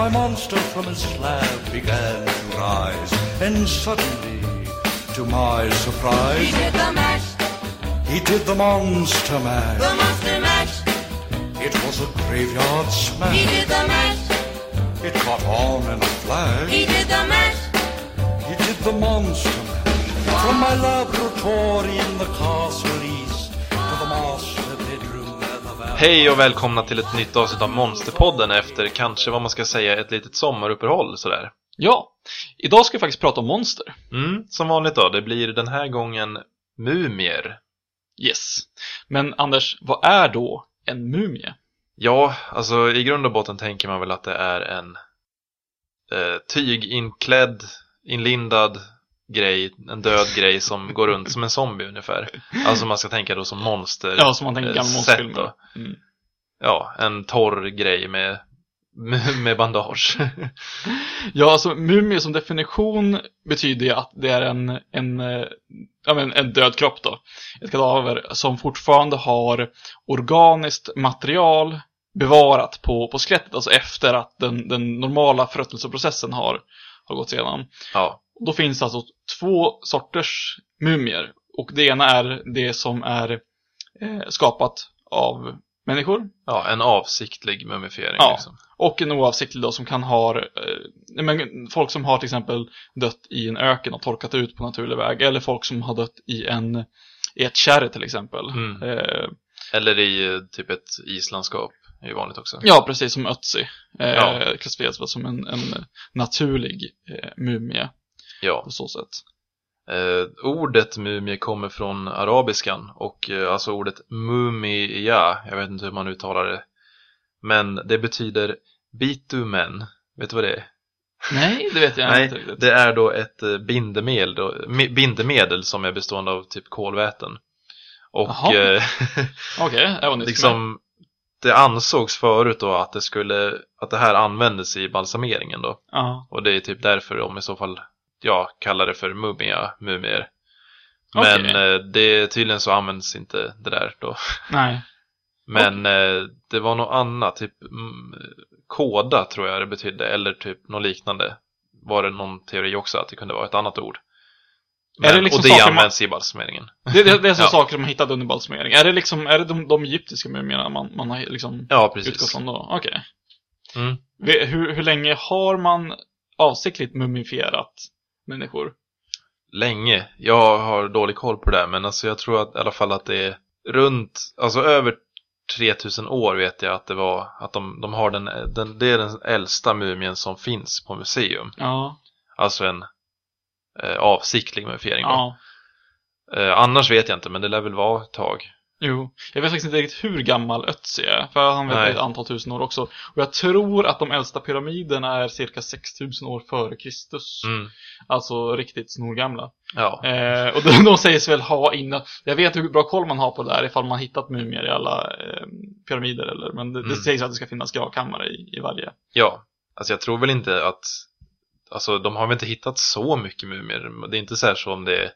my monster from his slab began to rise, and suddenly, to my He surprise, did the mash, he did the monster the monster mash. It was a graveyard He smash. did the mash, It caught on in a flash. he did the mash. He did the monster mash. From my laboratory in the castle east to the master bedroom where the vampire... Hej och välkomna till ett nytt avsnitt av Monsterpodden efter kanske vad man ska säga ett litet sommaruppehåll sådär. Ja, idag ska vi faktiskt prata om monster. Mm, som vanligt då, det blir den här gången mumier. Yes. Men Anders, vad är då en mumie? Ja, alltså i grund och botten tänker man väl att det är en eh, tyginklädd, inlindad grej, en död grej som går runt som en zombie ungefär. Alltså man ska tänka då som monster. Ja, som man tänker eh, gamla sätt monsterfilmer. Mm. Ja, en torr grej med, med, bandage. Ja, alltså mumie som definition betyder ju att det är en, en, eh, ja, men en död kropp då. Ett kadaver som fortfarande har organiskt material bevarat på, på skelettet, alltså efter att den, den normala förruttnelseprocessen har, har gått igenom. ja, Då finns alltså två sorters mumier. Och det ena är det som är eh, skapat av människor. ja, en avsiktlig mumifiering Ja. liksom. Och en oavsiktlig då som kan ha, eh, men folk som har till exempel dött i en öken och torkat ut på naturlig väg. Eller folk som har dött i en, i ett kärr till exempel. Mm. Eh, Eller i typ ett islandskap, är ju vanligt också. ja, precis som Ötzi. Eh, Ja. Klassificeras som en, en naturlig eh, mumie Ja. på så sätt. Eh, ordet mumie kommer från arabiskan och eh, alltså ordet mumia, jag vet inte hur man uttalar det. Men det betyder bitumen. Vet du vad det är? Nej, det vet jag inte riktigt. det är då ett eh, bindemedel, då, bindemedel som är bestående av typ kolväten. Och eh, mig. liksom det ansågs förut då att det skulle, att det här användes i balsameringen då. Ja. Och det är typ därför de i så fall, ja, kallar det för mumia, mumier. Men Okej. eh, det, tydligen så används inte det där då. Nej. Men eh, det var något annat, typ mm, koda tror jag det betydde, eller typ något liknande. Var det någon teori också att det kunde vara ett annat ord. Men, det liksom och det saker man- används i balsameringen. Det, det, det är så Ja. saker som man hittade under balsamering. Är det liksom, är det de, de egyptiska mumierna man, man har liksom Ja, utgått från då? Okej. Mm. Vi- Hur, hur länge har man avsiktligt mumifierat människor? Länge. Jag har dålig koll på det där, men alltså jag tror att, i alla fall att det är runt, alltså över 3000 år vet jag att det var, att de, de har den, den, det är den äldsta mumien som finns på museum. Ja. Alltså en eh, avsiktlig mumifiering då. Ja. Eh, annars vet jag inte, men det lär väl vara ett tag. Jo. Jag vet faktiskt inte riktigt hur gammal Ötzi är. För han vet ett antal tusen år också. Och jag tror att de äldsta pyramiderna är cirka 6000 år före Kristus. Mm. Alltså riktigt snorgamla. Ja. Eh, och de, de sägs väl ha innan, jag vet hur bra koll man har på det där ifall man hittat mumier i alla eh, pyramider eller, men det, det Mm. sägs att det ska finnas gravkammare i, i varje. Ja. Alltså jag tror väl inte att, alltså de har väl inte hittat så mycket mumier. Det är inte så här som det är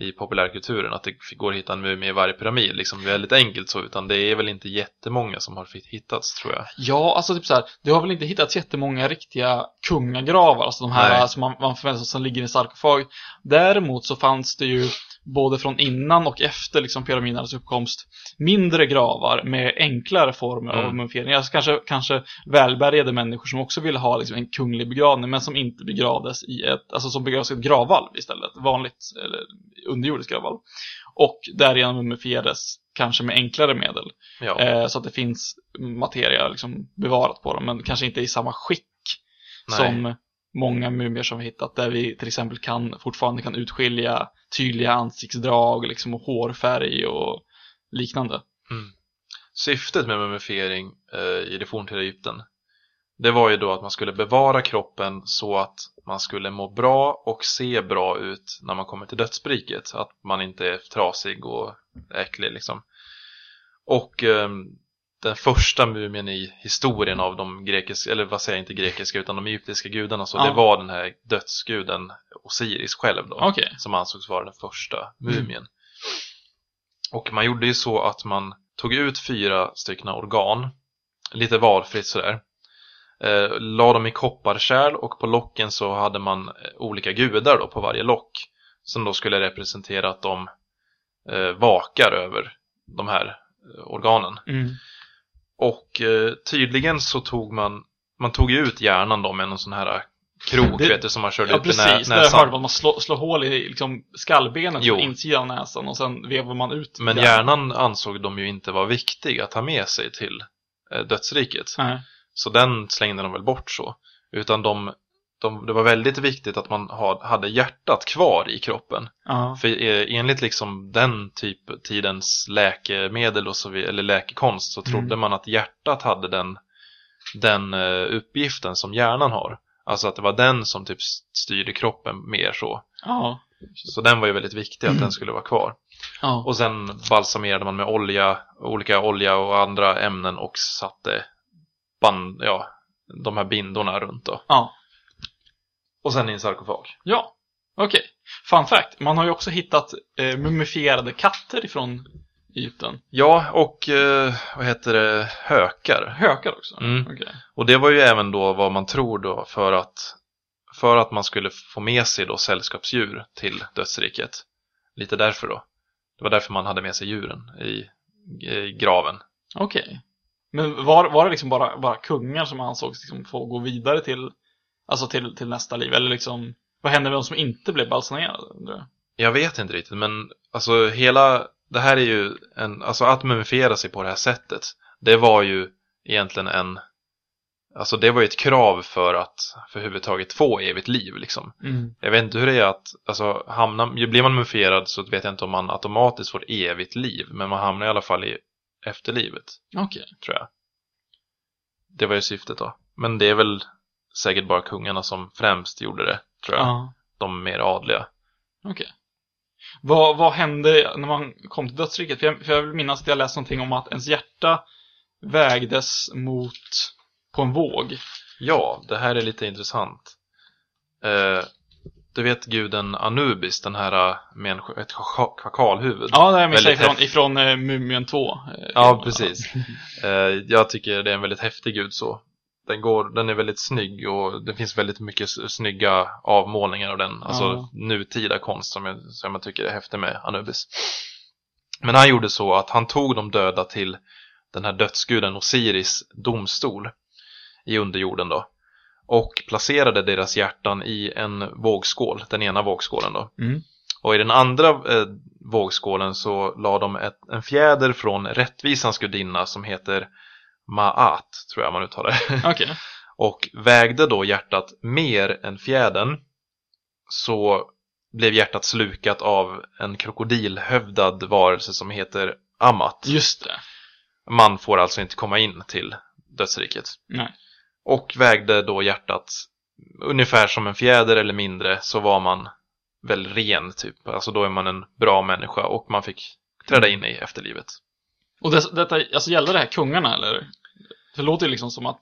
i populärkulturen, att det går att hitta en mumie i varje pyramid, liksom väldigt enkelt så, utan det är väl inte jättemånga som har hittats tror jag. Ja, alltså typ så här, det har väl inte hittats jättemånga riktiga kungagravar, alltså de här Nej. som man, man förväntar sig som ligger i sarkofag. Däremot så fanns det ju både från innan och efter liksom pyramidernas uppkomst mindre gravar med enklare former av Mm. mumifiering. Alltså kanske, kanske välbärgade människor som också ville ha liksom en kunglig begravning men som inte begravdes i ett, alltså som begravdes i ett gravvalv istället. Vanligt, eller underjordiskt gravvalv. Och därigenom mumifierades kanske med enklare medel. Ja. Eh, så att det finns materia liksom bevarat på dem, men kanske inte i samma skick Nej. som många mumier som vi hittat, där vi till exempel kan, fortfarande kan utskilja tydliga ansiktsdrag liksom, och hårfärg och liknande. Mm. Syftet med mumifiering eh, i det forntida Egypten Det var ju då att man skulle bevara kroppen så att man skulle må bra och se bra ut när man kommer till dödsbriket. Att man inte är trasig och äcklig liksom. Och eh, den första mumien i historien av de grekiska, eller vad säger jag inte grekiska, utan de egyptiska gudarna så Ja. det var den här dödsguden Osiris själv då. Okej. Som ansågs vara den första mumien. Och man gjorde ju så att man tog ut fyra stycken organ, lite valfritt sådär. Eh, la dem i kopparkärl och på locken så hade man eh, olika gudar då på varje lock. Som då skulle representera att de eh, vakar över de här eh, organen. Mm. Och eh, tydligen så tog man, man tog ut hjärnan då med någon sån här krok Det- vet du som man körde Ja, ut i precis. nä- Där hörde näsan. man man slår, slår hål i liksom, skallbenet Jo. på insidan av näsan och sen vevar man ut Men hjärnan ansåg de ju inte vara viktig att ha med sig till eh, dödsriket. Nej. Så den slängde de väl bort så. Utan de, de, det var väldigt viktigt att man ha, hade hjärtat kvar i kroppen. Ja. För eh, enligt liksom den typ tidens läkemedel och så, vi- eller läkekonst så trodde Mm. man att hjärtat hade den, den eh, uppgiften som hjärnan har. Alltså att det var den som typ styrde kroppen mer så. Ja. Så den var ju väldigt viktig att den skulle vara kvar. Ja. Och sen balsamerade man med olja, olika olja och andra ämnen och satte band, ja, de här bindorna runt då. Ja. Och sen i en sarkofag. Ja. Okej. Fun fact. Man har ju också hittat eh, mumifierade katter ifrån Egypten. Ja, och eh, vad heter det, hökar. Hökar också. Mm. Okej. Och det var ju även då vad man tror då för att för att man skulle få med sig då sällskapsdjur till dödsriket. Lite därför då. Det var därför man hade med sig djuren i, i graven. Okej. Men var, var det liksom bara, bara kungar som ansågs liksom få gå vidare till, alltså till, till nästa liv? Eller liksom, vad hände med de som inte blev balsamerade? jag? Jag vet inte riktigt, men alltså hela det här är ju en, alltså att mumifiera sig på det här sättet, det var ju egentligen en, alltså det var ju ett krav för att för överhuvudtaget få evigt liv liksom. Mm. Jag vet inte hur det är att, alltså hamnar, blir man mumifierad så vet jag inte om man automatiskt får evigt liv, men man hamnar i alla fall i efterlivet, Okej. tror jag. Det var ju syftet då. Men det är väl säkert bara kungarna som främst gjorde det, tror jag. Ja. De mer adliga. Okej. Vad, vad hände när man kom till dödsriket? För jag, för jag vill minnas att jag läste någonting om att ens hjärta vägdes mot på en våg. Ja, det här är lite intressant. Eh, du vet guden Anubis, den här eh, med en, ett kakalhuvud. Ja, det sig Väldigt ifrån, ifrån uh, Mumien 2. eh, Ja, precis. Eh, jag tycker det är en väldigt häftig gud så. Den, går, den är väldigt snygg och det finns väldigt mycket snygga avmålningar av den. Alltså Ja. nutida konst som jag, som jag tycker är häftig med Anubis. Men han gjorde så att han tog de döda till den här dödsguden Osiris domstol i underjorden då. Och placerade deras hjärtan i en vågskål, den ena vågskålen då. Mm. Och i den andra eh, vågskålen så la de ett, en fjäder från rättvisans gudinna som heter Maat, tror jag man uttalar det. Okej. Och vägde då hjärtat mer än fjädern så blev hjärtat slukat av en krokodilhövdad varelse som heter Amat. Just det. Man får alltså inte komma in till dödsriket. Nej. Och vägde då hjärtat ungefär som en fjäder eller mindre så var man väl ren typ. Alltså då är man en bra människa och man fick träda in i efterlivet. Och det, detta, alltså gällde det här kungarna eller? Det låter ju liksom som att,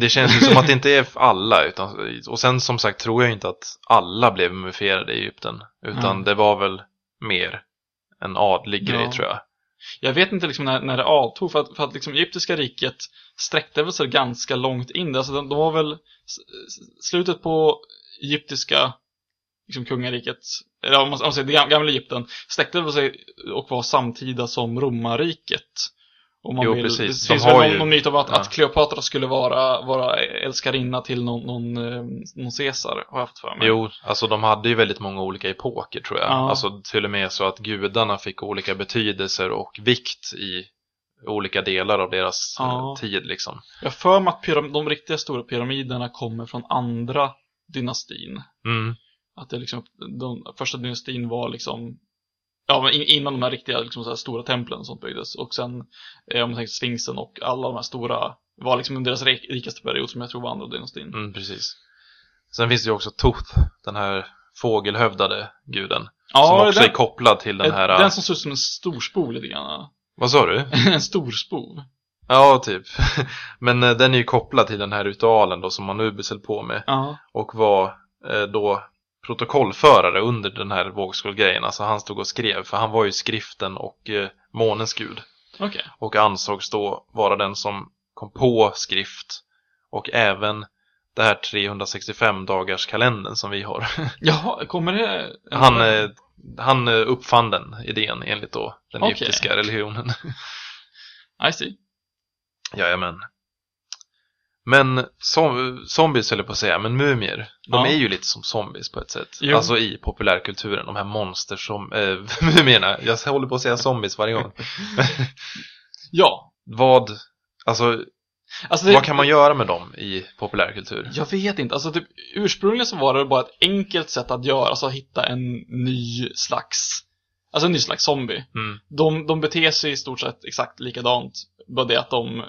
Det känns ju som att det inte är alla utan, och sen som sagt tror jag inte att alla blev mumifierade i Egypten. Utan Mm. det var väl mer en adlig grej Ja. tror jag. jag vet inte liksom när, när det avtog, för att, för att liksom egyptiska riket sträckte väl sig ganska långt in. Alltså de, de var väl, slutet på egyptiska liksom kungariket, eller om man, om man säger det gam- gamla Egypten, sträckte väl sig och var samtida som romarriket. Om man Jo, vill. precis. Det De finns väl någon, ju- någon myt om att, ja. att Kleopatra skulle vara, vara älskarinna till någon, någon, eh, någon Caesar, har jag haft för mig. Jo, alltså de hade ju väldigt många olika epoker tror jag. Ja. Alltså till och med så att gudarna fick olika betydelser och vikt i olika delar av deras Ja. eh, tid liksom. Jag för mig att de riktiga stora pyramiderna kommer från andra dynastin. Mm. Att det liksom, de, första dynastin var liksom, ja men in, innan de här riktiga liksom, så här stora templen och sånt byggdes. Och sen, eh, om man tänker Sfinxen och alla de här stora, var liksom under deras rik- rikaste period som jag tror var andra dynastin. Mm, precis. Sen finns det ju också Toth, den här fågelhövdade guden. som Ja, också den, är kopplad till den här... den som ser ut som en storspov lite grann. Vad sa du? en storspov. Ja, typ. Men eh, den är ju kopplad till den här ritualen då som Anubis höll på med. Ja. Och var eh, då protokollförare under den här vågskålgrejen. Alltså han stod och skrev, för han var ju skriften och eh, månens gud. Okej. Och ansågs då vara den som kom på skrift och även det här 365 dagars kalendern som vi har. Jaha, kommer det... Han, eh, han eh, uppfann den idén enligt då den Okej. egyptiska religionen. I see. Jajamän. Men som, zombies höll jag på att säga, men mumier, de Ja. är ju lite som zombies på ett sätt. Jo. Alltså i populärkulturen, de här monster som, äh, mumierna, jag håller på att säga zombies varje gång. Ja. vad, alltså, Alltså det, vad kan man göra med dem i populärkultur? Jag vet inte. Alltså typ, ursprungligen så var det bara ett enkelt sätt att göra, alltså att hitta en ny slags, alltså en ny slags zombie. Mm. De, de beter sig i stort sett exakt likadant, bara det att de,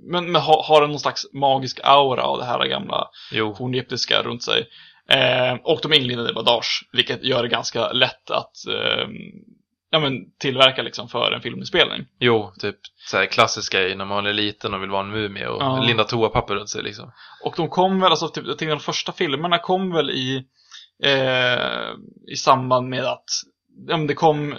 men, men har, har någon slags magisk aura av det här gamla Jo, fornegyptiska runt sig. Eh, och de inlindade bandage, vilket gör det ganska lätt att eh, ja, men, tillverka liksom för en filminspelning. jo, typ så här klassiska grej när man är liten och vill vara en mumie och Ja. linda toapapper runt sig liksom. Och de kom väl, alltså typ, jag tänker de första filmerna kom väl i, eh, i samband med att men det kom, eh,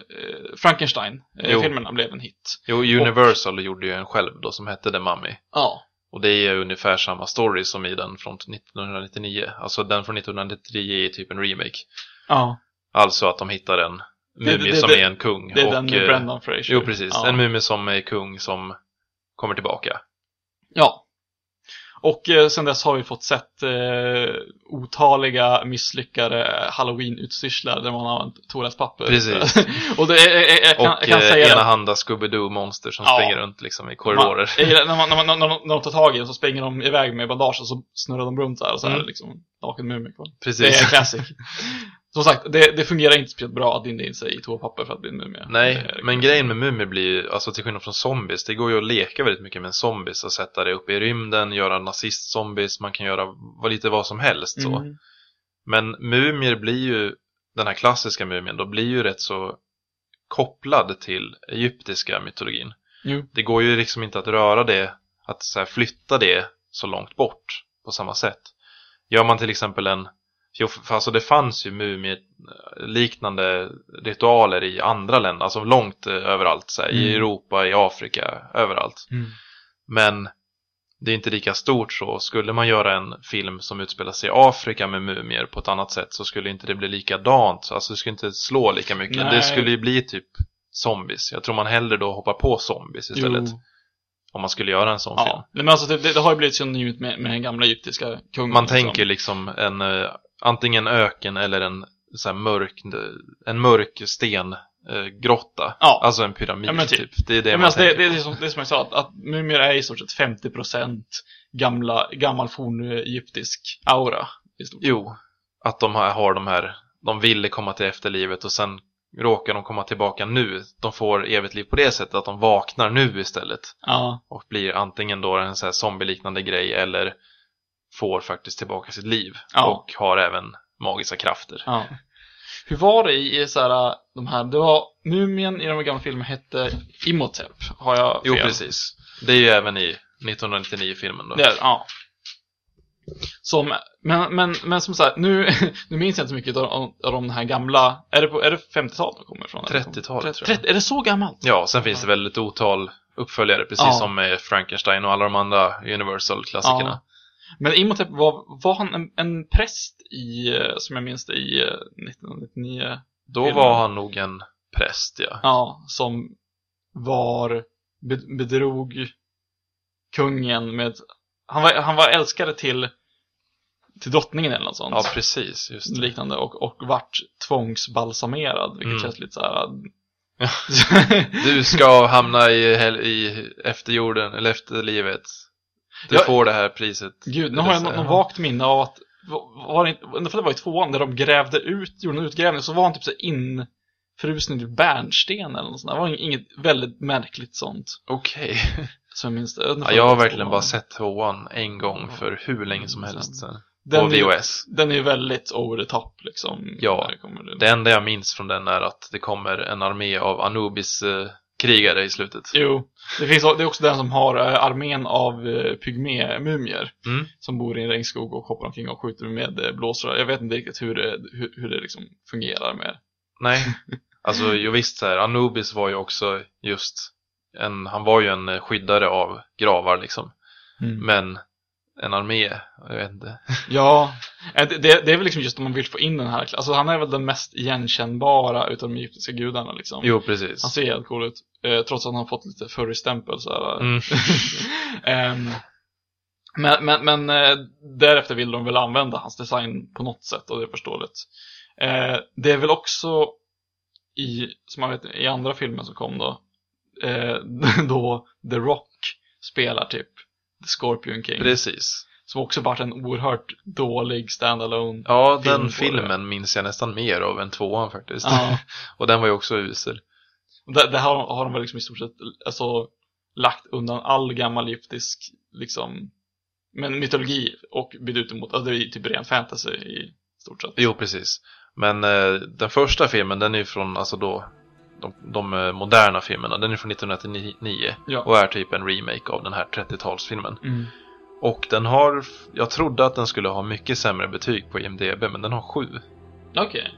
Jo. Frankenstein-filmerna blev en hit. Jo, Universal gjorde ju en själv då som hette The Mummy. Ja. Och det är ungefär samma story som i den från 1999. Alltså den från 1999 är typ en remake. Ja, Alltså att de hittar en Det- mumie det- som det- är en kung. det är och, den med eh, Brendan Fraser. Jo, precis. Ja. En mumie som är kung som kommer tillbaka. Ja. Och eh, sen dess har vi fått sett eh, otaliga misslyckade halloween-utstyrslar där man har använt toalettpapper. Precis. och det är, är, är, kan, och kan eh, säga enahanda Scooby-Doo-monster som Ja. springer runt liksom i korridorer. Man, gillar när, man, när, man, när, de- när de tar tag i den så springer de iväg med bandage och så snurrar de runt där och så är det Mm. liksom naken mumie kvar. Det Precis. är classic. Som sagt, det, det fungerar inte speciellt bra att linda in sig i toapapper för att bli en mumie. Nej, är- men grejen med mumier blir ju, alltså till skillnad från zombies, det går ju att leka väldigt mycket med zombies och sätta det upp i rymden, göra nazist-zombies, man kan göra vad, lite vad som helst så. Mm. Men mumier blir ju, den här klassiska mumien, då blir ju rätt så kopplad till egyptiska mytologin. Jo. Det går ju liksom inte att röra det, att så här, flytta det så långt bort på samma sätt. Gör man till exempel en, för alltså det fanns ju mumie-liknande ritualer i andra länder, alltså långt eh, överallt, så här, i Mm. Europa, i Afrika, överallt. Mm. Men det är inte lika stort så. Skulle man göra en film som utspelar sig i Afrika med mumier på ett annat sätt så skulle inte det bli likadant. Alltså det skulle inte slå lika mycket. Nej. Det skulle ju bli typ zombies. Jag tror man hellre då hoppar på zombies istället. Jo. Om man skulle göra en sån film. Ja, Nej, men alltså det, det, har ju blivit synonymt med, med den gamla egyptiska kungen. Man liksom. tänker liksom en, eh, antingen öken eller en så mörk, en mörk stengrotta. Ja. Alltså en pyramid Ja, typ. typ. Det är det Ja, man alltså det, det, är som, det är som jag sa, att, att mumier är i stort sett 50% gamla, gammal fornegyptisk aura. I stort. Jo, att de har, har de här, de ville komma till efterlivet och sen råkar de komma tillbaka nu. De får evigt liv på det sättet att de vaknar nu istället Ja, och blir antingen då en så här zombieliknande grej eller får faktiskt tillbaka sitt liv Ja. och har även magiska krafter. ja. Hur var det i, i så här, de här, det var, mumien i de gamla filmerna hette Imhotep, har jag fel? Jo, precis. Det är ju även i 1999-filmen då. Det är, ja. Som, men, men, men som sagt, nu, nu minns jag inte så mycket av, av, av de här gamla, är det, på, är det 50-talet de kommer ifrån? eller? 30-talet, tror jag. 30, är det så gammalt? Ja, sen finns det väl ett otal uppföljare, precis Ja. som med Frankenstein och alla de andra Universal-klassikerna. Ja. Men Imhotep var, var han en, en präst i, eh, som jag minns det, i eh, 1999? Då Filmen. var han nog en präst, ja. Ja, som var, be- bedrog kungen med, han var, han var älskare till, till drottningen eller något sånt. Ja, precis. Just det. liknande och, och vart tvångsbalsamerad, vilket Mm. känns lite så här. Du ska hamna i, i efterjorden, eller efterlivet. Du Ja. får det här priset. Gud, nu har jag något vagt minne av att, var var det inte, för det var i tvåan, där de grävde ut, gjorde en utgrävning, så var han typ så infrusen i bärnsten eller något sånt. Det var inget väldigt märkligt sånt, Okej. Som jag minns det. Ja, jag har verkligen bara sett tvåan en gång för hur länge som Mm, helst sen. den, På är- VHS. Den är ju väldigt over the top liksom. Ja, det Det enda jag minns från den är att det kommer en armé av Anubis eh, krigare i slutet. Jo, det, finns, det är också den som har eh, armén av eh, pygmé-mumier Mm. som bor i en regnskog och hoppar omkring och skjuter med eh, blåsrör. Jag vet inte riktigt hur det, hur, hur det liksom fungerar med Nej, alltså jo visst så här, Anubis var ju också just en, han var ju en skyddare av gravar liksom. Men en armé, jag vet inte. Ja, eh, det, det är väl liksom just om man vill få in den här, alltså han är väl den mest igenkännbara utav de egyptiska gudarna liksom. Jo, precis. Han ser helt cool ut, eh, trots att han har fått lite furry-stämpel så här. Mm. Ehm, men men, men eh, därefter vill de väl använda hans design på något sätt och det är förståeligt. Eh, det är väl också i, som man vet, i andra filmer som kom då, eh, då The Rock spelar typ The Scorpion King. Precis. Som också varit en oerhört dålig standalone Ja, film den på det. filmen minns jag nästan mer av än tvåan faktiskt. Ja. och den var ju också usel. Det, det här har de väl liksom i stort sett alltså, lagt undan all gammal egyptisk liksom, men mytologi och bytt ut emot, alltså det är typ ren fantasy i stort sett. Jo, precis. Men eh, den första filmen, den är ju från, alltså då, de, de eh, moderna filmerna, den är från 1999 Ja. och är typ en remake av den här 30-talsfilmen. Mm. Och den har, jag trodde att den skulle ha mycket sämre betyg på IMDB, men den har sju. Okej.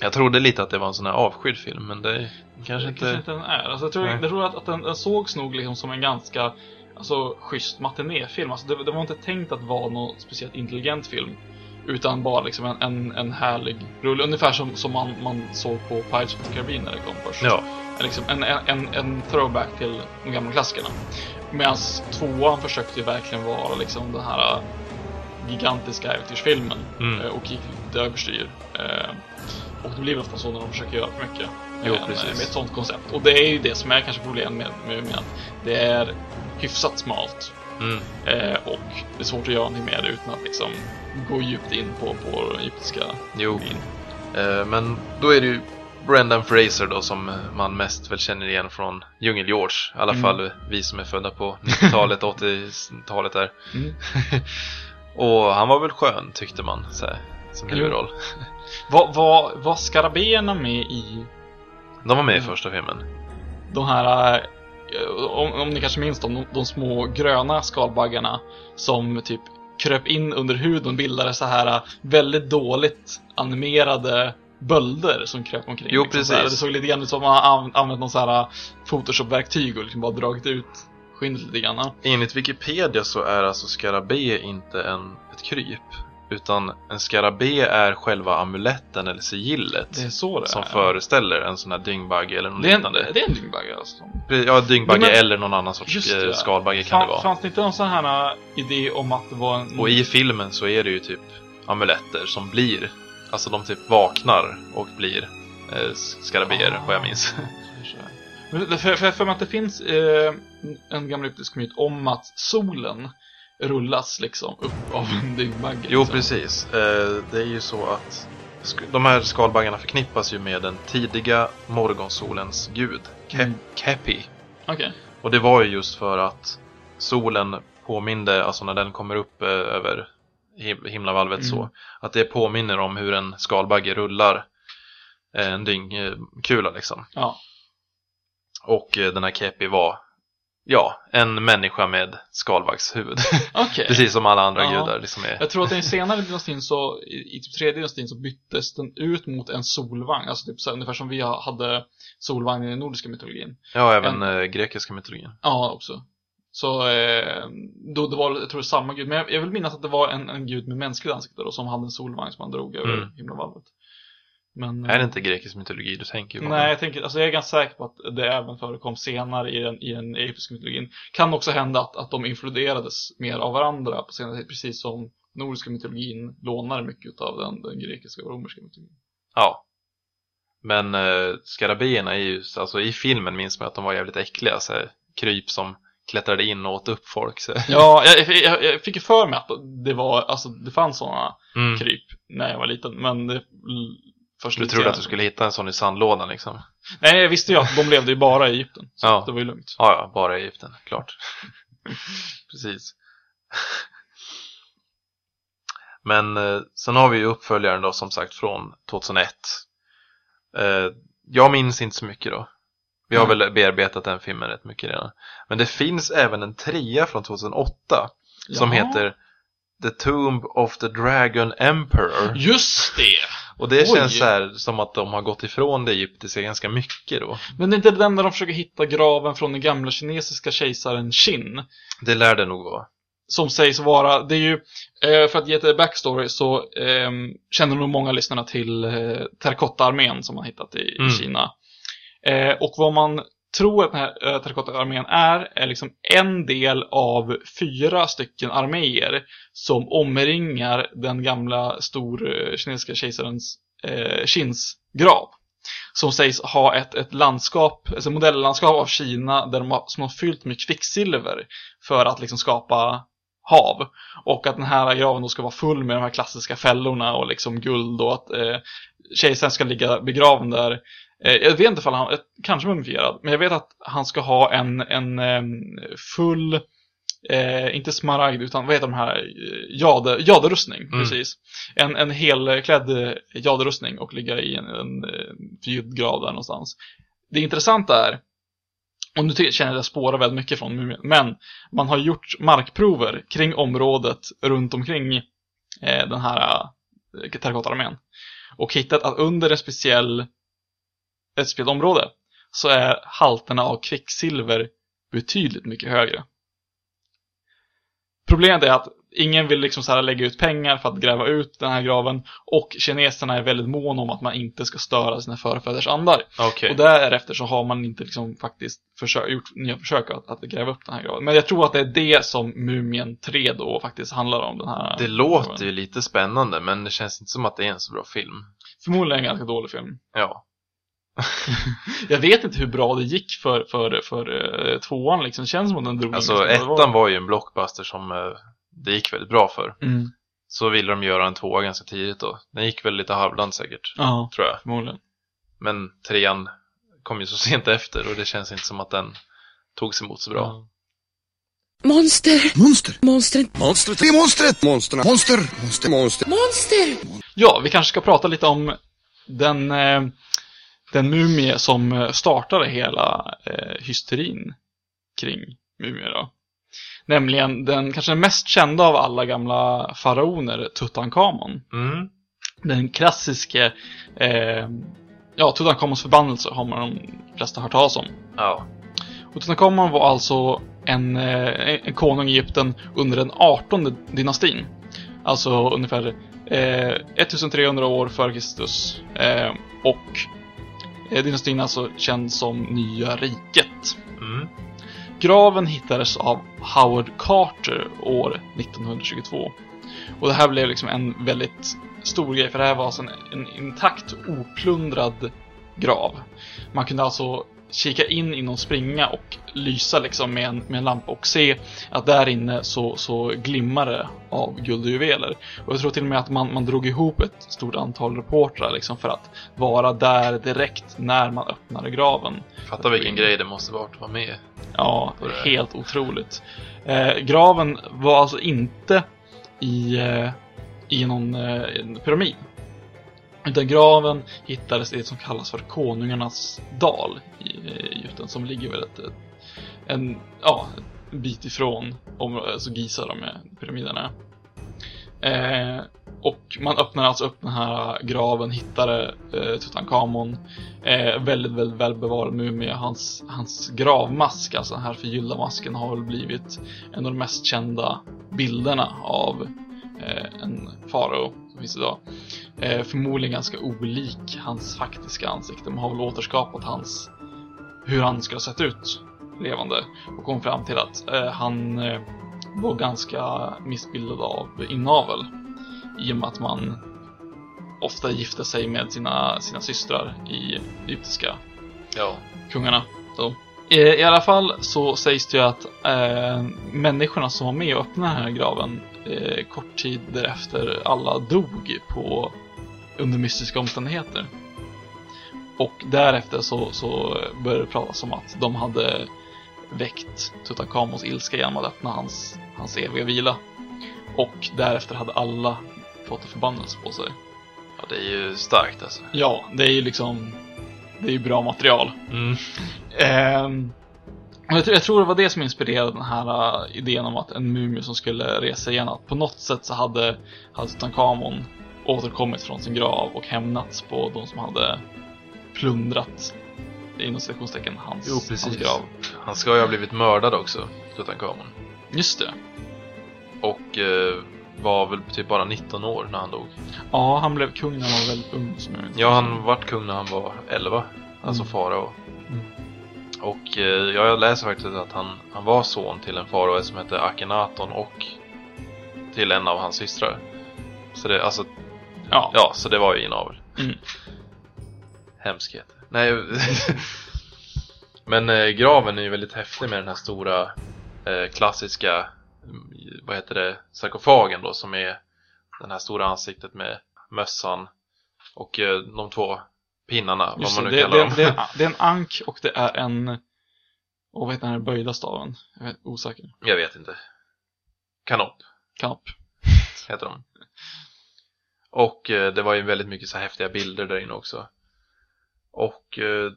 Jag trodde lite att det var en sån här avskydd film, men det kanske Det inte... kanske inte den är. Alltså, jag tror, jag tror att, att den, den sågs nog liksom som en ganska alltså, schysst matinéfilm. Alltså, det, det var inte tänkt att vara någon speciellt intelligent film. Utan bara liksom en, en, en härlig rulle. Ungefär som, som man, man såg på Pirates of the Caribbean när det kom först. Ja, Liksom en, en, en, throwback till de gamla klassikerna. Medan tvåan försökte ju verkligen vara liksom den här äh, gigantiska äventyrsfilmen. Mm. eh, Och gick lite överstyr. Eh, Och det blir väl ofta så när de försöker göra för mycket. Jo, med, en- med ett sånt koncept. Och det är ju det som är kanske problemet med, med, med att det är hyfsat smalt. Mm. Eh, och det är svårt att göra någonting med det utan att liksom gå djupt in på, på egyptiska jo. Eh, men då är det ju Brendan Fraser då som man mest väl känner igen från Djungel-George. I alla Mm. fall vi som är födda på 90-talet, 80-talet där. Mm. Och han var väl skön tyckte man så här, som huvudroll. Var, var, var skarabéerna med i De var med i Mm. första filmen. de här, eh, om, om ni kanske minns de, de små gröna skalbaggarna som typ kröp in under huden och bildade så här eh, väldigt dåligt animerade bölder som kröp omkring. Jo, liksom så precis. Det såg lite grann ut som att man använt någon så här eh, Photoshop-verktyg och liksom bara dragit ut skinnet lite grann. Enligt Wikipedia så är alltså skarabé inte en, ett kryp. Utan en skarabé är själva amuletten eller sigillet. Det det som är. föreställer en sån här dyngbagge eller något det är en, liknande. det är en dyngbagge alltså. Ja, dyngbagge Men- eller någon annan sorts det, eh, ja. skalbagge kan det Fan, vara. fanns det inte någon sån här eh, idé om att det var en... Och i filmen så är det ju typ amuletter som blir, alltså de typ vaknar och blir eh, skarabéer, Ah. vad jag minns. Men det- För, för, för att det finns eh, en gammal egyptisk myt om att solen rullas liksom upp av en dyngbagge. Jo, liksom. precis. Eh, det är ju så att de här skalbaggarna förknippas ju med den tidiga morgonsolens gud, Kep- Mm. Kepi. Okej. Och det var ju just för att solen påminde, alltså när den kommer upp eh, över him- himlavalvet Mm. så, att det påminner om hur en skalbagge rullar eh, en dyngkula liksom. Ja. Och den här Kepi var, ja, en människa med skalbaggshuvud. Okej. Precis som alla andra Ja. gudar liksom är. Jag tror att i en senare dynastin så, i, i typ tredje dynastin så byttes den ut mot en solvagn. Alltså typ så, här, ungefär som vi ha- hade solvagn i den nordiska mytologin. Ja, även eh, grekiska mytologin. Ja, också. Så eh, då det var, jag tror samma gud. Men jag, jag vill minnas att det var en, en gud med mänskligt ansikte då, som hade en solvagn som han drog över Mm. himlavalvet. Men, Är det inte grekisk mytologi du tänker på? Nej, jag tänker, alltså jag är ganska säker på att det även förekom senare i den, i den egyptiska mytologin. Kan också hända att, att de influerades mer av varandra på senare tid, precis som nordiska mytologin lånar mycket av den, den grekiska och romerska mytologin. Ja. Men eh, skarabéerna är ju, alltså i filmen minns man att de var jävligt äckliga, så här, kryp som klättrade in och åt upp folk. Så. Ja, jag, jag, jag fick ju för mig att det var, alltså det fanns sådana Mm. kryp när jag var liten, men det först Du trodde att du skulle hitta en sån i sandlådan liksom? Nej, jag visste ju att de levde ju bara i Egypten. Så Ja. det var ju lugnt. Ja, ja, bara i Egypten, klart. Precis. Men eh, sen har vi ju uppföljaren då som sagt från 2001. Eh, jag minns inte så mycket då. Vi har Mm. väl bearbetat den filmen rätt mycket redan. Men det finns även en trea från 2008 som Ja. heter The Tomb of the Dragon Emperor. Just det! Och det Oj. känns så här som att de har gått ifrån det egyptiska ganska mycket då. Men det är inte den där de försöker hitta graven från den gamla kinesiska kejsaren Qin. Det lär det nog vara. Som sägs vara, det är ju, eh, för att ge ett backstory så eh, känner nog många lyssnarna till eh, terrakottaarmén som man hittat i, Mm. i Kina. Eh, och vad man tror att den här eh, terrakottaarmén är, är liksom en del av fyra stycken arméer som omringar den gamla stor eh, kinesiska kejsarens eh, Qins grav. Som sägs ha ett, ett landskap, alltså modelllandskap av Kina där de har, som har fyllt med kvicksilver för att liksom skapa hav. Och att den här graven då ska vara full med de här klassiska fällorna och liksom guld och att eh, kejsaren ska ligga begraven där. Eh, jag vet inte ifall han, kanske mumifierad, men jag vet att han ska ha en, en eh, full, eh, inte smaragd, utan vad heter de här, eh, jade, jaderustning, Mm. precis. En, en helklädd eh, jaderustning och ligga i en, en förgylld grav där någonstans. Det intressanta är, och nu känner jag att jag spårar väldigt mycket från Mumien, men man har gjort markprover kring området runt omkring eh, den här eh, terrakottararmén. Och hittat att under en speciell, speciellt område så är halterna av kvicksilver betydligt mycket högre. Problemet är att ingen vill liksom så här lägga ut pengar för att gräva ut den här graven och kineserna är väldigt måna om att man inte ska störa sina förfäders andar. Okej. Och därefter så har man inte liksom faktiskt försök, gjort nya försök att, att gräva upp den här graven. Men jag tror att det är det som Mumien 3 då faktiskt handlar om. Den här Det låter ju lite spännande men det känns inte som att det är en så bra film. Förmodligen en ganska dålig film. Ja. Jag vet inte hur bra det gick för, för, för uh, tvåan liksom. Det känns som att den drog Alltså ettan var ju en blockbuster som eh, det gick väldigt bra för. Mm. Så ville de göra en tvåa ganska tidigt då. Den gick väl lite halvdant säkert, Ja, tror jag. förmodligen. Men trean kom ju så sent efter och det känns inte som att den togs emot så bra. Ja. Monster! Monster! Monstret! Monstret! Det är monstret! Monsterna! Monster! Monster! Monster! Monster! Ja, vi kanske ska prata lite om den, eh, den mumie som eh, startade hela eh, hysterin kring mumier då. Nämligen den kanske den mest kända av alla gamla faraoner, Tutankhamon. Mm. Den klassiska, eh, ja, Tutankhamons förbannelse har man de flesta hört talas om. Ja. Och Tutankhamon var alltså en, eh, en konung i Egypten under den 18 dynastin. Alltså ungefär eh, 1300 år före Kristus. Eh, och dynastin alltså känd som Nya riket. Mm. Graven hittades av Howard Carter år 1922. Och det här blev liksom en väldigt stor grej, för det här var alltså en, en intakt, oplundrad grav. Man kunde alltså kika in i någon springa och lysa liksom med en, med en lampa och se att där inne så, så glimmar det av guld och juveler. Och jag tror till och med att man, man drog ihop ett stort antal reportrar liksom för att vara där direkt när man öppnade graven. Fatta vilken grej det måste varit att vara med. Ja, helt otroligt. Eh, graven var alltså inte i, eh, i någon eh, pyramid. Utan graven hittades i det som kallas för Konungarnas dal eh, i Egypten som ligger väl ett, ett, en, ja, en bit ifrån om, alltså Giza då med pyramiderna. Eh, och man öppnade alltså upp den här graven, hittade eh, Tutankhamon. Eh, väldigt, väldigt välbevarad mumie. Hans, hans gravmask, alltså den här förgyllda masken, har väl blivit en av de mest kända bilderna av eh, en farao finns idag. Eh, förmodligen ganska olik hans faktiska ansikte. Man har väl återskapat hans, hur han skulle ha sett ut levande och kom fram till att eh, han eh, var ganska missbildad av inavel. I och med att man ofta gifte sig med sina, sina systrar i egyptiska Ja. kungarna. Då. I, I alla fall så sägs det ju att eh, människorna som var med och öppnade den här graven eh, kort tid därefter alla dog på, under mystiska omständigheter. Och därefter så, så började det pratas om att de hade väckt Tutankhamons ilska genom att öppna hans, hans eviga vila. Och därefter hade alla fått en förbannelse på sig. ja, det är ju starkt alltså. Ja, det är ju liksom det är ju bra material. Mm. Ehm, jag, jag tror det var det som inspirerade den här äh, idén om att en mumie som skulle resa igen, att på något sätt så hade, hade Tutankhamon återkommit från sin grav och hämnats på de som hade plundrat inom citationstecken hans, Jo, hans grav. Han ska ju ha blivit mördad också, Tutankhamon. Just det. Och eh, var väl typ bara 19 år när han dog. Ja, han blev kung när han var väldigt ung som jag. Ja, han vart kung när han var 11. Alltså Mm. farao. Och eh, ja, jag läser faktiskt att han, han var son till en farao som hette Akhenaton och till en av hans systrar. Så det, alltså, Ja. ja, så det var ju inavel. Mm. Hemskhet. Nej, men eh, graven är ju väldigt häftig med den här stora eh, klassiska, mm, vad heter det, sarkofagen då som är den här stora ansiktet med mössan och eh, de två pinnarna, Just vad man det, nu det, kallar det, dem. det, är en- det är en ank och det är en... Och vad heter den här böjda staven? Jag är osäker. Jag vet inte. Kanop Knapp. heter de. Och eh, det var ju väldigt mycket så här häftiga bilder där inne också. Och eh,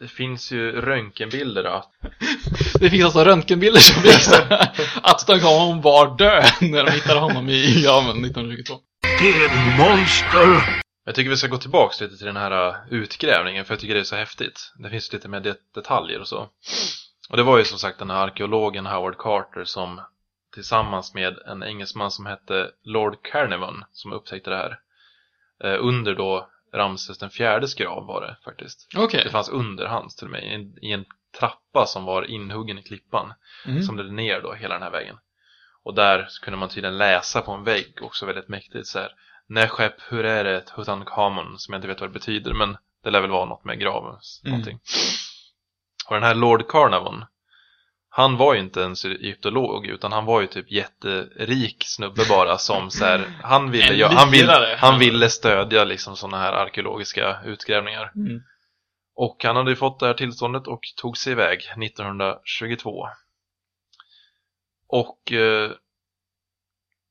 det finns ju röntgenbilder att Det finns alltså röntgenbilder som visar att Tutankhamon var död när de hittade honom i graven 1922. Jag tycker vi ska gå tillbaks lite till den här uh, utgrävningen för jag tycker det är så häftigt. Det finns lite mer det- detaljer och så. Och det var ju som sagt den här arkeologen Howard Carter som tillsammans med en engelsman som hette Lord Carnarvon som upptäckte det här. Eh, under då Ramses den fjärdes grav var det faktiskt. Okej. Det fanns under hans till och med, i en, i en trappa som var inhuggen i klippan. Mm. Som ledde ner då hela den här vägen. Och där kunde man tydligen läsa på en vägg också väldigt mäktigt så här. Neshep, hur är det Tutankhamon? Som jag inte vet vad det betyder men det lär väl vara något med graven. Mm. Någonting. Och den här Lord Carnarvon han var ju inte ens egyptolog utan han var ju typ jätterik snubbe bara som så här, han ville, ja, han, vill, han ville stödja liksom sådana här arkeologiska utgrävningar. Mm. Och han hade ju fått det här tillståndet och tog sig iväg 1922. Och eh,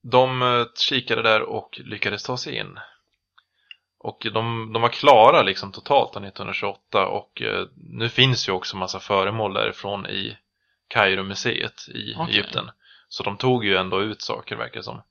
de eh, kikade där och lyckades ta sig in. Och de, de var klara liksom totalt 1928 och eh, nu finns ju också massa föremål därifrån i Kairo-museet i Okej. Egypten. Så de tog ju ändå ut saker verkar det som.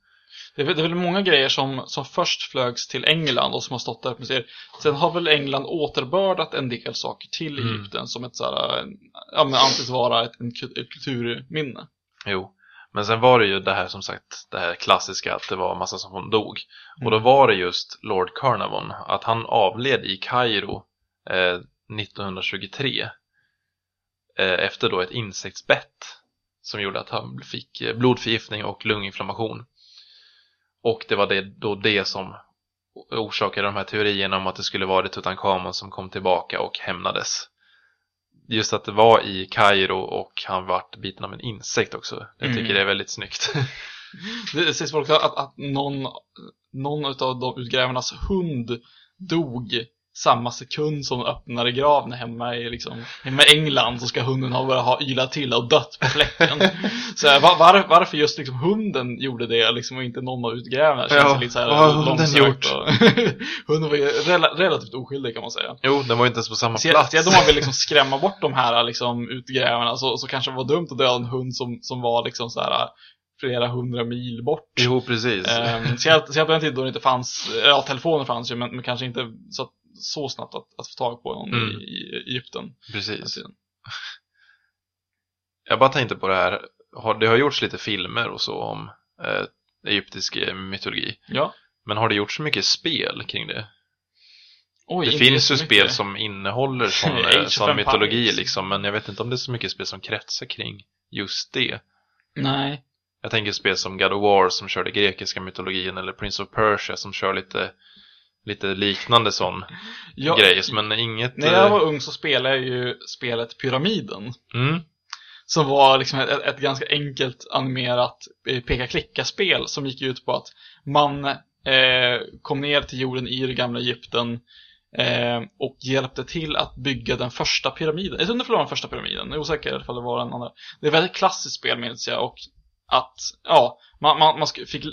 Det är, väl- det är väl många grejer som, som först flögs till England och som har stått där på museer. Sen har väl England återbördat en del saker till Mm. Egypten som ett såhär, ja men anses vara ett, ett kulturminne. Jo, men sen var det ju det här som sagt, det här klassiska att det var massa som dog. Mm. Och då var det just Lord Carnarvon, att han avled i Kairo eh, 1923 eh, efter då ett insektsbett som gjorde att han fick eh, blodförgiftning och lunginflammation. Och det var det, då det som orsakade de här teorierna om att det skulle vara det Tutankhamon som kom tillbaka och hämnades. Just att det var i Kairo och han vart biten av en insekt också. Jag tycker Mm. det är väldigt snyggt. Det, sägs folk att, att någon, någon av de utgrävarnas hund dog samma sekund som de öppnade graven hemma i, liksom, hemma i England så ska hunden ha börjat ha ylat till och dött på fläcken. så var, var, varför just liksom hunden gjorde det liksom, och inte någon av utgrävarna känns Ja, lite så här vad har hunden gjort? Och hunden var ju rela, relativt oskyldig kan man säga. jo, den var ju inte ens på samma Speciellt plats. speciellt om man vill liksom skrämma bort de här liksom, utgrävarna så, så kanske det var dumt att döda en hund som, som var liksom så här flera hundra mil bort. Jo, precis. Um, så jag på den tiden då det inte fanns, ja telefoner fanns ju men, men kanske inte så, så snabbt att, att få tag på någon Mm. i, i Egypten. precis. Jag bara tänkte på det här. Har- Det har gjorts lite filmer och så om eh, egyptisk eh, mytologi. Ja. Men har det gjorts så mycket spel kring det? Oj, det finns ju spel som innehåller sån, eh, sån mytologi liksom. Men jag vet inte om det är så mycket spel som kretsar kring just det. Nej. Jag tänker spel som God of War som kör den grekiska mytologin eller Prince of Persia som kör lite, lite liknande sån Jag, grej. Men inget... När jag eh, var ung så spelade jag ju spelet Pyramiden. Mm, Som var liksom ett, ett ganska enkelt animerat eh, peka-klicka-spel som gick ut på att man eh, kom ner till jorden i det gamla Egypten eh, och hjälpte till att bygga den första pyramiden. Jag om det var den första pyramiden, jag är osäker ifall det var den andra. Det är ett väldigt klassiskt spel minns jag och att, ja, man, man, man fick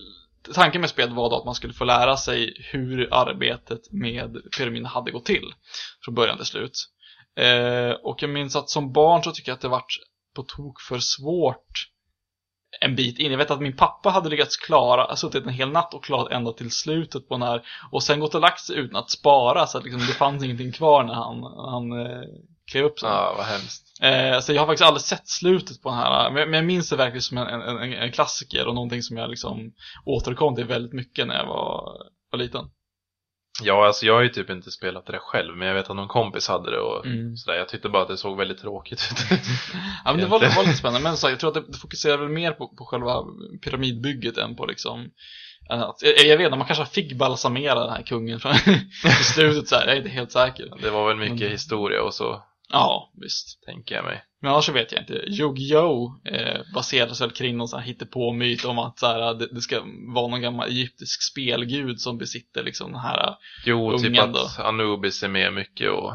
tanken med spelet var då att man skulle få lära sig hur arbetet med pyramiden hade gått till. Från början till slut. Eh, och jag minns att som barn så tycker jag att det vart på tok för svårt en bit in. Jag vet att min pappa hade lyckats klara, alltså, suttit en hel natt och klarat ända till slutet på den här och sen gått och lagt sig utan att spara så att liksom, det fanns ingenting kvar när han, han eh, klev upp sen. Ja, vad hemskt. Eh, så jag har faktiskt aldrig sett slutet på den här, men, men jag minns det verkligen som en, en, en, klassiker och någonting som jag liksom återkom till väldigt mycket när jag var, var liten. Ja, alltså jag har ju typ inte spelat det själv, men jag vet att någon kompis hade det och Mm. sådär. Jag tyckte bara att det såg väldigt tråkigt ut. Ja, men det var, Egentligen. var lite spännande, men så, jag tror att det, det fokuserar väl mer på, på själva pyramidbygget än på liksom att, jag, jag vet inte, man kanske fick balsamera den här kungen från, i slutet så här, jag är inte helt säker. det var väl mycket Mm. historia och så, Ja, visst. tänker jag mig. Men annars så vet jag inte. Yu-Gi-Oh! Eh, baseras väl kring någon sån här hittepå-myt om att så här, det, det ska vara någon gammal egyptisk spelgud som besitter liksom den här Jo, typ Ungen att Anubis är med mycket och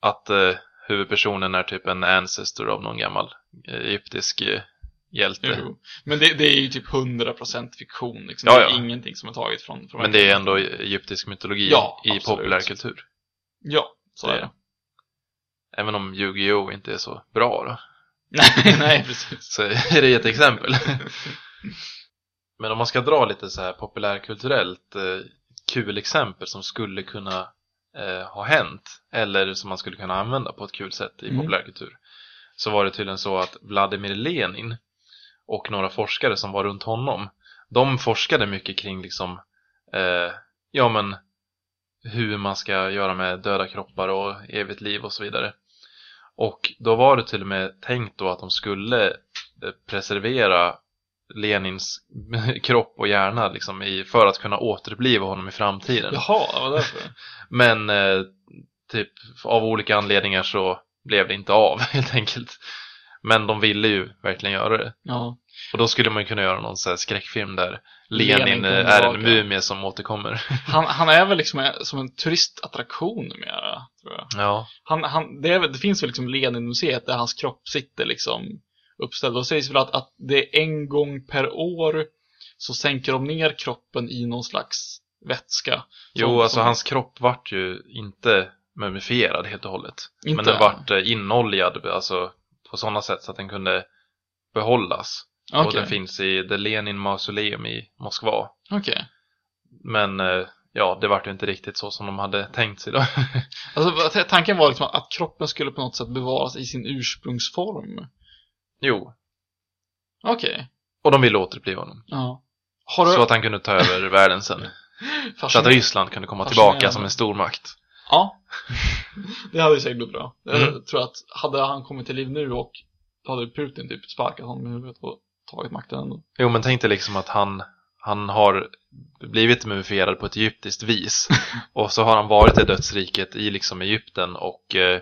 att eh, huvudpersonen är typ en ancestor av någon gammal eh, egyptisk eh, hjälte. Jo. Men det, det är ju typ 100% fiktion liksom. Ja, Det är ja. ingenting som är taget från, från Men det är ändå egyptisk mytologi Ja, i populärkultur. Ja, så Det är det. Även om Yu-Gi-Oh! inte är så bra då. nej, nej, precis. Så är det ett exempel. Men om man ska dra lite så här populärkulturellt eh, kul exempel som skulle kunna eh, ha hänt eller som man skulle kunna använda på ett kul sätt i Mm. populärkultur så var det tydligen så att Vladimir Lenin och några forskare som var runt honom de forskade mycket kring liksom eh, ja men hur man ska göra med döda kroppar och evigt liv och så vidare. Och då var det till och med tänkt då att de skulle eh, preservera Lenins kropp och hjärna liksom i, för att kunna återuppliva honom i framtiden. Jaha, var därför. Men eh, typ av olika anledningar så blev det inte av helt enkelt. Men de ville ju verkligen göra det. Ja. Och då skulle man kunna göra någon här skräckfilm där Lenin Lenin, eh, är en mumie som återkommer. Han, han är väl liksom en- som en turistattraktion numera, tror jag. ja, Han, han, det, är, det finns väl liksom Lenin-museet där hans kropp sitter liksom uppställd. Och sägs väl att, att det är en gång per år så sänker de ner kroppen i någon slags vätska. jo Som- alltså som- hans kropp vart ju inte mumifierad helt och hållet. Inte? Men den vart eh, inoljad, alltså på sådana sätt så att den kunde behållas. Och Okej, den finns i The Lenin Mausoleum i Moskva. okej. Men eh, ja, det vart ju inte riktigt så som de hade tänkt sig då. Alltså tanken var liksom att kroppen skulle på något sätt bevaras i sin ursprungsform. jo, Okej. och de ville återuppliva honom. Ja. Du... Så att han kunde ta över världen sen. Så att. Ryssland kunde komma tillbaka som en stormakt. Ja. det hade ju säkert blivit bra. Jag Mm. tror att hade han kommit till liv nu och då hade Putin typ sparkat honom i huvudet och tagit makten ändå. Jo, men tänk dig liksom att han, han har blivit mumifierad på ett egyptiskt vis. och så har han varit i dödsriket i liksom Egypten och, eh,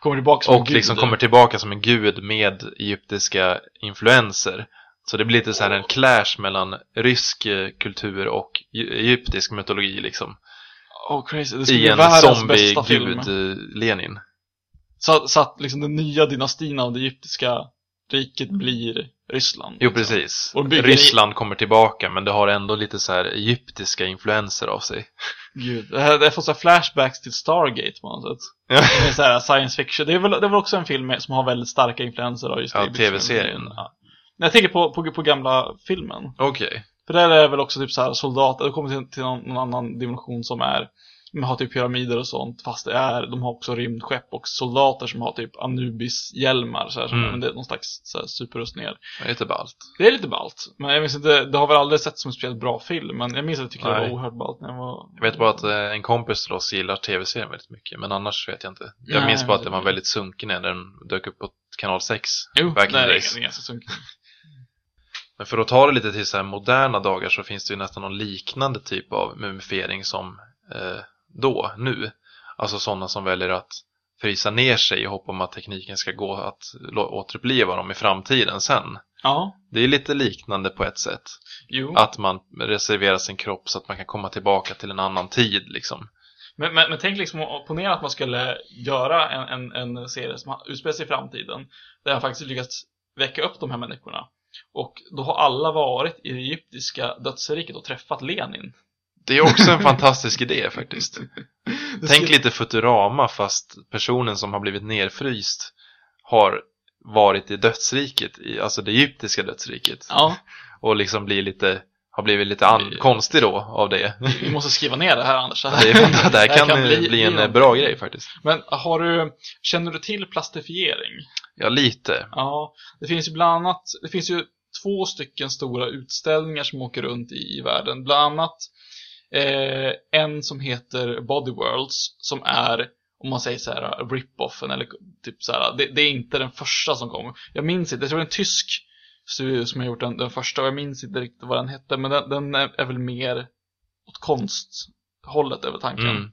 Kommer tillbaka som en och gud. liksom kommer tillbaka som en gud med egyptiska influenser. Så det blir lite så här en clash mellan rysk eh, kultur och e- egyptisk mytologi liksom. Oh crazy, det skulle I en världens bästa film. zombie-gud, eh, Lenin. Så, så att liksom den nya dynastin av det egyptiska riket blir Ryssland. Jo, liksom. precis. Ryssland kommer tillbaka, men det har ändå lite så här egyptiska influenser av sig. Gud, det här, det här får så flashbacks till Stargate på något sätt. Ja. Det är så här science fiction. Det är väl, det är väl också en film som har väldigt starka influenser av just Ja, TV-serien. Ja. Jag tänker på, på, på gamla filmen. Okej. För där är det väl också typ så här soldater, det kommer till, till någon, någon annan dimension som är man har typ pyramider och sånt, fast det är, de har också rymdskepp och soldater som har typ Anubis-hjälmar så här, Mm. men det är någon slags så här, superrustningar. Det är lite ballt. Det är lite ballt, men jag minns inte, det har väl aldrig sett som en speciellt bra film, men jag minns att jag tyckte det Nej. var oerhört ballt när jag var... Jag vet bara att eh, en kompis till oss gillar tv-serien väldigt mycket, men annars vet jag inte. Jag Nej, minns bara att det- den var väldigt sunkig när den dök upp på kanal 6. Jo, back in nej, det days. är ganska sunkigt. Men för att ta det lite till så moderna dagar så finns det ju nästan någon liknande typ av mumifiering som eh, då, nu. Alltså sådana som väljer att frysa ner sig i hopp om att tekniken ska gå att återuppliva dem i framtiden sen. Ja, Det är lite liknande på ett sätt. jo. Att man reserverar sin kropp så att man kan komma tillbaka till en annan tid liksom. Men, men, men tänk liksom, ponera att man skulle göra en, en, en serie som utspelar sig i framtiden, där jag faktiskt lyckats väcka upp de här människorna. Och då har alla varit i det egyptiska dödsriket och träffat Lenin. Det är också en fantastisk idé faktiskt. Tänk lite Futurama fast personen som har blivit nerfryst har varit i dödsriket, i, alltså det egyptiska dödsriket. Ja, Och liksom blir lite, har blivit lite an, konstig då av det. vi måste skriva ner det här Anders. Det, är, det här kan, bli, en något. bra grej faktiskt. Men har du, känner du till plastifiering? Ja, lite. Ja, det finns ju bland annat, det finns ju två stycken stora utställningar som åker runt i, i världen. Bland annat eh, en som heter Body Worlds som är, om man säger så här, rip-offen eller typ så här, det, det är inte den första som kom. Jag minns inte, jag tror det är en tysk studio som har gjort den, den första och jag minns inte riktigt vad den hette, men den, den är, är väl mer åt konsthållet över tanken. Mm.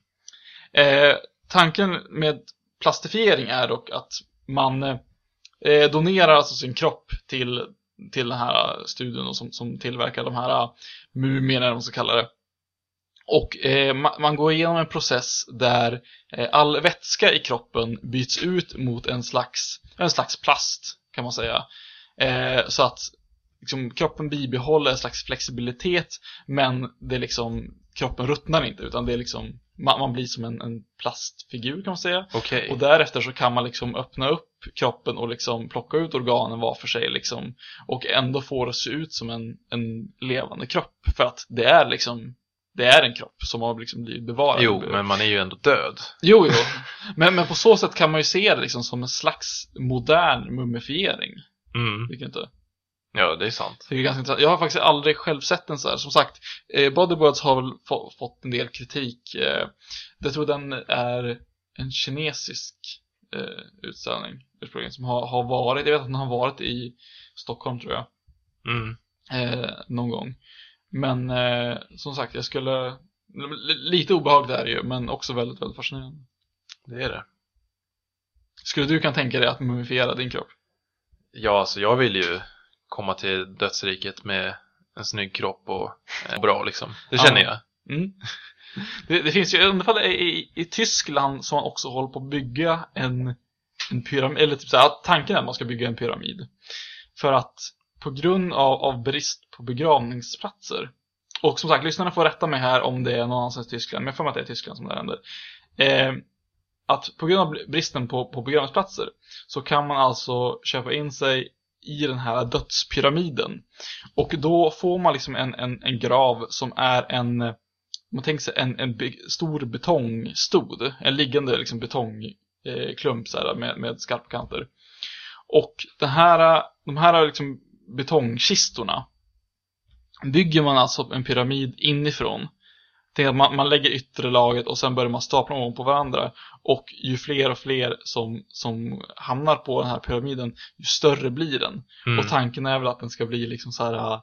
Eh, tanken med plastifiering är dock att man eh, donerar alltså sin kropp till, till den här studion som, som tillverkar de här eh, mumierna, eller vad man ska kalla det. Och eh, ma- man går igenom en process där eh, all vätska i kroppen byts ut mot en slags, en slags plast, kan man säga. Eh, så att liksom, kroppen bibehåller en slags flexibilitet, men det liksom, kroppen ruttnar inte, utan det är liksom, man, man blir som en, en plastfigur kan man säga. Okej. Och därefter så kan man liksom öppna upp kroppen och liksom plocka ut organen var för sig liksom. Och ändå få det att se ut som en, en levande kropp. För att det är liksom, det är en kropp som har liksom blivit bevarad. Jo, men man är ju ändå död. Jo, jo. Men, men på så sätt kan man ju se det liksom som en slags modern mumifiering. Mm. Tycker inte? Ja, det är sant. Det är ganska intressant. Jag har faktiskt aldrig själv sett den så här. Som sagt, eh, Bodyboards har väl få, fått en del kritik. Eh, jag tror den är en kinesisk eh, utställning ursprungligen som har, har varit, jag vet att den har varit i Stockholm tror jag, Mm. eh, någon gång. Men eh, som sagt, jag skulle, li- lite obehagligt är det ju, men också väldigt, väldigt fascinerande. Det är det. Skulle du kunna tänka dig att mumifiera din kropp? Ja, alltså jag vill ju komma till dödsriket med en snygg kropp och eh, bra liksom. Det känner Ja. jag. Mm. Det, det finns ju, i alla fall i, Tyskland som man också håller på att bygga en, en pyramid, eller typ såhär, tanken är att man ska bygga en pyramid. För att på grund av, av brist på begravningsplatser, och som sagt, lyssnarna får rätta mig här om det är någon annanstans i Tyskland, men jag får mig att det är Tyskland som det händer. Eh, att på grund av bristen på, på begravningsplatser så kan man alltså köpa in sig i den här dödspyramiden. Och då får man liksom en, en, en grav som är en, man tänker sig en, en be, stor betongstod, en liggande liksom betongklump eh, med, med skarpa kanter. Och det här, de här liksom betongkistorna bygger man alltså en pyramid inifrån. Tänk att man, man lägger yttre laget och sen börjar man stapla dem på varandra. Och ju fler och fler som, som hamnar på den här pyramiden, ju större blir den. Mm. Och tanken är väl att den ska bli liksom så här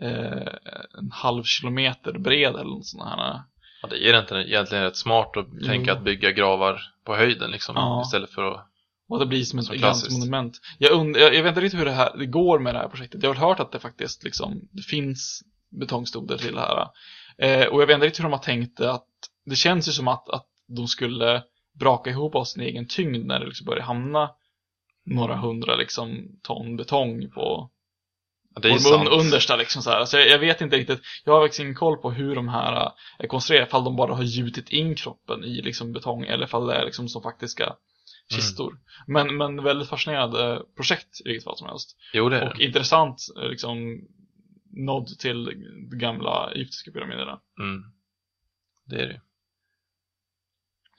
eh, en halv kilometer bred eller något sånt här. Ja, det är inte egentligen rätt smart att Jo. tänka att bygga gravar på höjden liksom. Ja. Istället för att... Och det blir som ett gigantiskt monument. Jag, und- jag, jag vet inte riktigt hur det här det går med det här projektet. Jag har väl hört att det faktiskt liksom, det finns betongstoder till det här. Eh, och jag vet inte riktigt hur de har tänkt det att, det känns ju som att, att de skulle braka ihop av sin egen tyngd när det liksom börjar hamna några hundra liksom ton betong på, Ja, det är sant. un- understa liksom så här. Så jag, jag vet inte riktigt, jag har faktiskt ingen koll på hur de här äh, är konstruerade, ifall de bara har gjutit in kroppen i liksom betong eller ifall det är liksom som faktiska kistor. Men, men väldigt fascinerande projekt i vilket fall som helst. Jo, det är Och det. intressant eh, liksom nod till de gamla egyptiska pyramiderna. Mm. Det är det.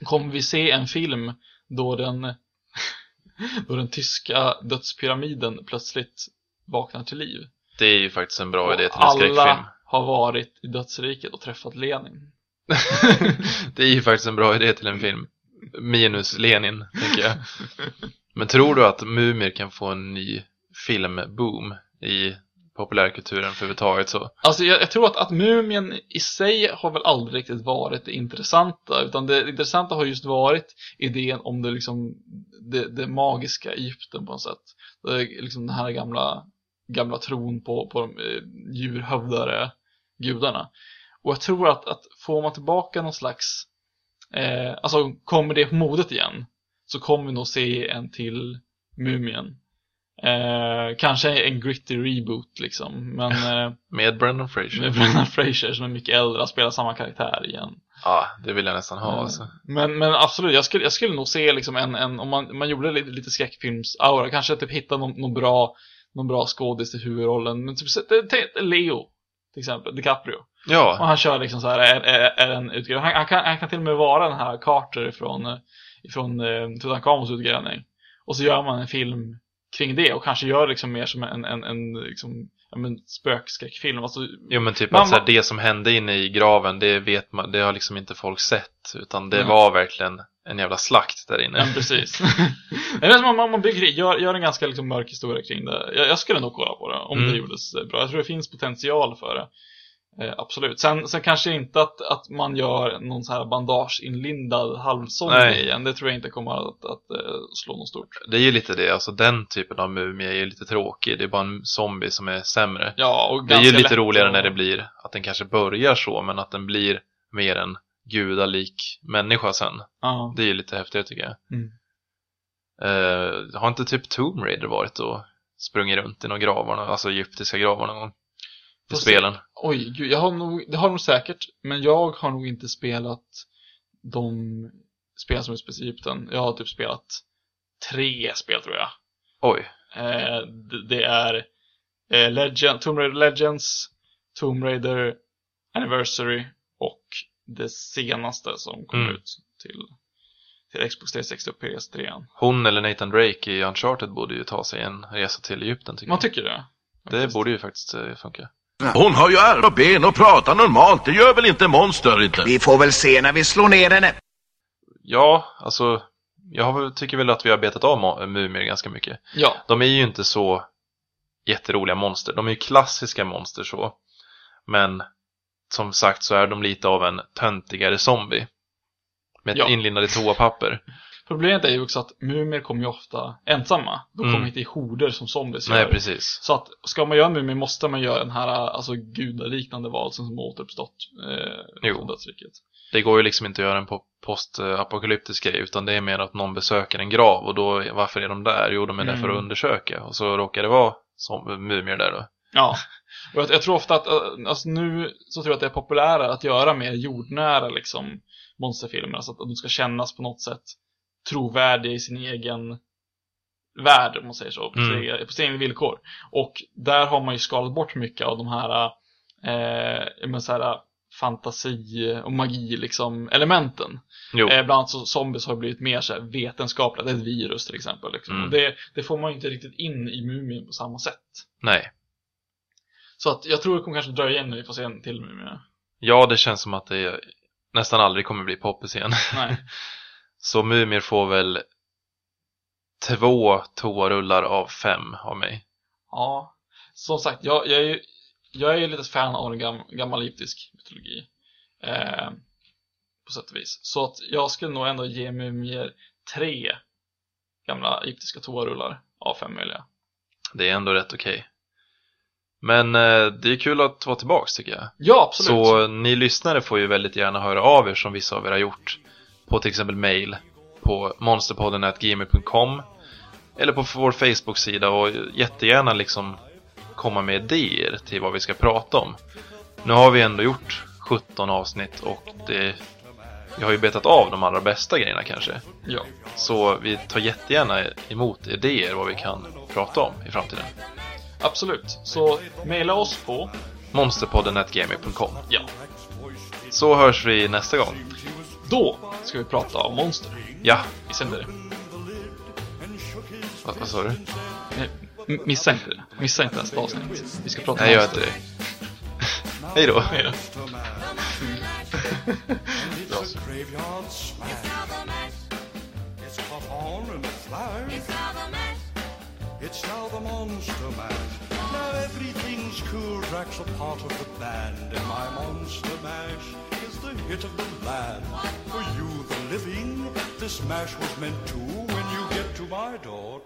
Kommer vi se en film då den då den tyska dödspyramiden plötsligt vaknar till liv? Det är ju faktiskt en bra Och idé till en skräckfilm. alla har varit i dödsriket och träffat Lenin. det är ju faktiskt en bra idé till en film. Minus Lenin, tänker jag. Men tror du att Mumier kan få en ny filmboom i populärkulturen för överhuvudtaget så? Alltså jag, jag tror att, att Mumien i sig har väl aldrig riktigt varit det intressanta, utan det intressanta har just varit idén om det liksom det, det magiska Egypten på något sätt. Det är liksom den här gamla, gamla tron på, på de eh, djurhövdare gudarna. Och jag tror att, att får man tillbaka någon slags, eh, alltså kommer det på modet igen, så kommer vi nog se en till Mumien. Eh, kanske en gritty reboot liksom. Men eh, Med Brendan Fraser. med Brendan Fraser som är mycket äldre, han spelar samma karaktär igen. Ja, det vill jag nästan ha Mm. alltså. Men, men absolut, jag skulle, jag skulle nog se liksom en, en om man, man gjorde lite, lite skräckfilms-aura, kanske typ hitta någon, någon bra, någon bra skådis i huvudrollen. Men typ, Leo, till exempel, DiCaprio. Och Ja, han kör liksom så här, är, är, är en utgrävning. Han, han, kan, han kan till och med vara den här Carter ifrån, eh, ifrån eh, Tutankhamons utgrävning. Och så gör man en film kring det och kanske gör liksom mer som en, en, en liksom, ja, men spökskräckfilm. Alltså, jo men typ Man att så här, det som hände inne i graven, det vet man, det har liksom inte folk sett. Utan det Mm. var verkligen en jävla slakt där inne. Ja, precis. om man, man bygger, gör, gör en ganska liksom, mörk historia kring det. Jag, jag skulle nog kolla på det om Mm. det gjordes bra. Jag tror det finns potential för det. Eh, absolut. Sen, sen kanske inte att, att man gör någon så här bandageinlindad Nej. igen. Det tror jag inte kommer att, att eh, slå något stort. Det är ju lite det, alltså den typen av mumie är ju lite tråkig. Det är bara en zombie som är sämre. Ja, och Det är ju lite lätt roligare att- när det blir att den kanske börjar så, men att den blir mer en gudalik människa sen. Ja. Det är ju lite häftigt tycker jag. Mm. Eh, har inte typ Tomb Raider varit och sprungit runt i några gravar, alltså egyptiska gravar någon gång? I spelen? Oj, gud, jag har nog, det har de säkert, men jag har nog inte spelat de spel som är specifikt Egypten. Jag har typ spelat tre spel tror jag. Oj. Eh, det, det är eh, Legend, Tomb Raider Legends, Tomb Raider Anniversary och det senaste som kom Mm. ut till, till Xbox 360 och PS3. Hon eller Nathan Drake i Uncharted borde ju ta sig en resa till Egypten tycker Man jag. tycker det? Det faktiskt. borde ju faktiskt eh, funka. Hon har ju armar och ben och pratar normalt. Det gör väl inte monster inte? Vi får väl se när vi slår ner henne. Ja, alltså jag tycker väl att vi har betat av mumier ganska mycket. Ja, De är ju inte så jätteroliga monster. De är ju klassiska monster så. Men som sagt så är de lite av en töntigare zombie. Med Ja. inlindade toapapper. Problemet är ju också att mumier kommer ju ofta ensamma. De Mm. kommer inte i horder som zombies Nej, gör. precis. Så att ska man göra en mumie måste man göra den här alltså gudaliknande valsen som återuppstått eh, från dödsriket. Det går ju liksom inte att göra en po- postapokalyptisk grej utan det är mer att någon besöker en grav och då, varför är de där? Jo, de är där Mm. för att undersöka och så råkar det vara som mumier där då. Ja, och jag, jag tror ofta att, eh, alltså nu så tror jag att det är populärare att göra mer jordnära liksom monsterfilmer, alltså att de ska kännas på något sätt trovärdiga i sin egen värld, om man säger så, på, Mm. sin egen- på sina egna villkor. Och där har man ju skalat bort mycket av de här, eh, men så här fantasi och magi liksom elementen. Jo, Eh, bland annat så zombies har blivit mer så här vetenskapliga, det är ett virus till exempel. Liksom. Mm. Det, det får man ju inte riktigt in i Mumien på samma sätt. nej. Så att jag tror det kommer kanske dröja innan vi får se en till Mumie. Ja, det känns som att det nästan aldrig kommer bli poppis igen. Nej. Så mumier får väl två toarullar av fem av mig. Ja. Som sagt, jag, jag är ju jag är ju lite fan av gam, gammal egyptisk mytologi. Eh, på sätt och vis. Så att jag skulle nog ändå ge Mumier tre gamla egyptiska toarullar av fem möjliga. Det är ändå rätt okej. Men eh, det är kul att vara tillbaks tycker jag. Ja, absolut. Så ni lyssnare får ju väldigt gärna höra av er som vissa av er har gjort. På till exempel mail på monsterpodden.gmail.com Eller på vår Facebook-sida och jättegärna liksom komma med idéer till vad vi ska prata om. Nu har vi ändå gjort 17 avsnitt och det, vi har ju betat av de allra bästa grejerna kanske. Ja. Så vi tar jättegärna emot idéer vad vi kan prata om i framtiden. Absolut. Så mejla oss på Monsterpodden.gmail.com Ja. Så hörs vi nästa gång. Då ska vi prata om monster. Ja, Missa inte det. vad, vad sa du? Nej, m- Missa inte det. Missa inte nästa avsnitt. Vi ska prata Nej, om gör inte monster. det. Hej då. Hej då. It's in now the monster mash. Now everything's cool. Drax a part of the band, and my monster mash the hit of the land. For you, the living, this mash was meant to. When you get to my door,